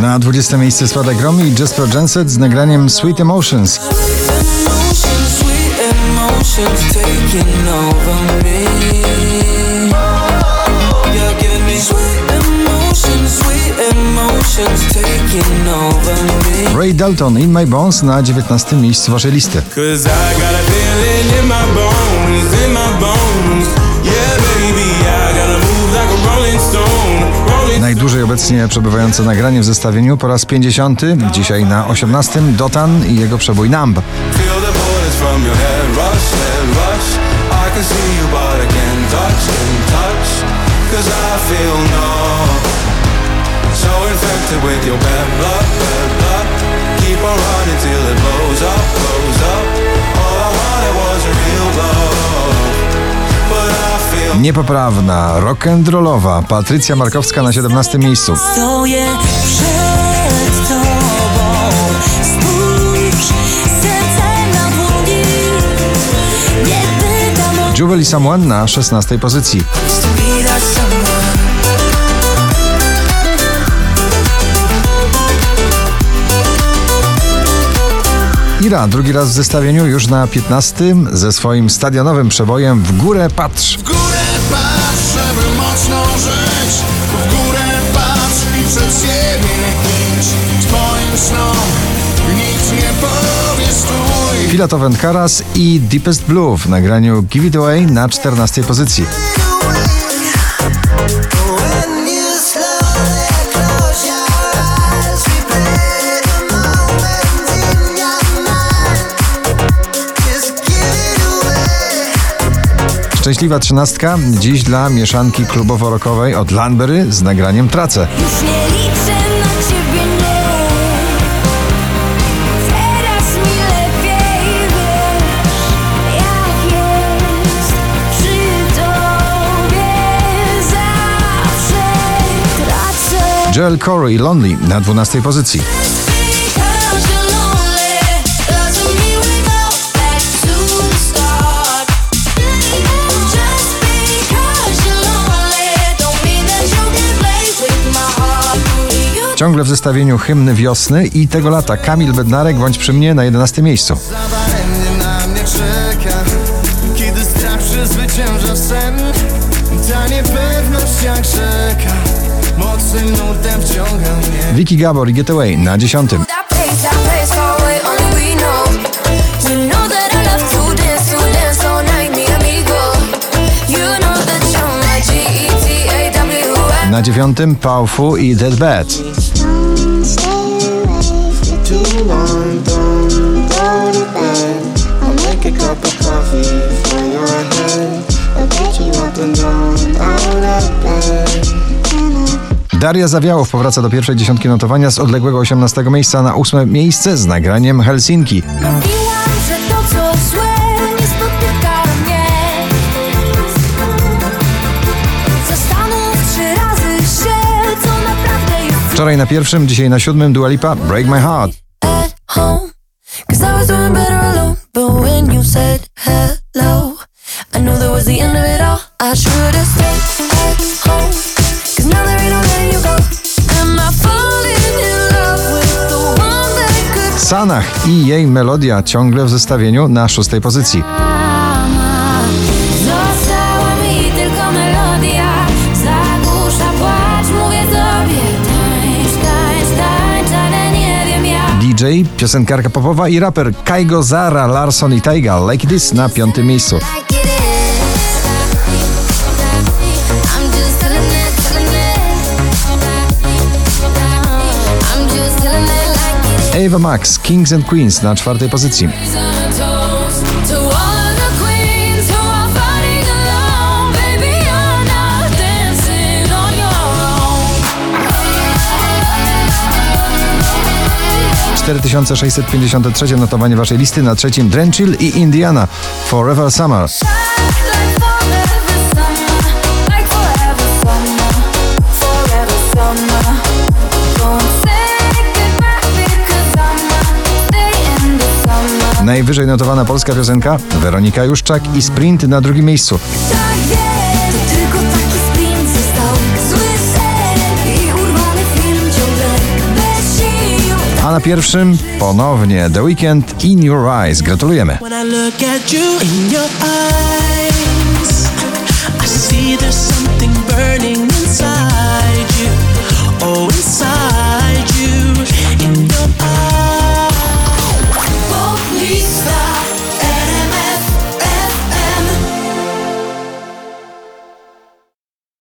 Na 20 miejsce spada Gromi i Jasper Jenset z nagraniem Sweet Emotions. Ray Dalton In My Bones na 19 miejscu waszej listy. Obecnie przebywające nagranie w zestawieniu po raz 50. Dzisiaj na 18 Dotan i jego przebój Numb. With your bad blood, bad blood. Keep on running Niepoprawna, rock'n'rollowa Patrycja Markowska na 17 miejscu. Stoję przed tobą, spójrz, serce na dłoni. Nie pytam o Juwel i Someone na 16 pozycji. Ira drugi raz w zestawieniu już na 15 ze swoim stadionowym przebojem W górę patrz. W górę Filato Karas i Deepest Blue w nagraniu Give It Away na 14 pozycji. Szczęśliwa trzynastka dziś dla mieszanki klubowo-rockowej od Landberry z nagraniem Tracę. Już nie liczę can play with my heart You Ciągle w zestawieniu hymny wiosny i tego lata. Kamil Bednarek bądź przy mnie na 11 miejscu. Na przezwycięża sen You know that you're my G-E-T-A-W. Na dziewiątym Powerful i Dead Bad. Daria Zawiałow powraca do pierwszej dziesiątki notowania z odległego 18 miejsca na ósme miejsce z nagraniem Helsinki. Mówiłam, że to co złe nie spotyka mnie. Zastanów trzy razy się, co naprawdę jest Wczoraj na pierwszym, dzisiaj na siódmym Dua Lipa Break My Heart. at home. Cause I was doing better alone. But when you said hello, I knew that was the end of it all. I should have stayed Sanach i jej melodia ciągle w zestawieniu na szóstej pozycji. DJ, piosenkarka popowa i raper Kaigo Zara, Larson i Taiga Like This na piątym miejscu. Ava Max, Kings and Queens na czwartej pozycji. Own. 4653 notowanie waszej listy na trzecim Drenchill i Indiana Forever Summer. Najwyżej notowana polska piosenka Weronika Juszczak i Sprint na drugim miejscu. Tak A na pierwszym ponownie The Weekend In Your Eyes. Gratulujemy. Something burning inside you, oh, inside you. In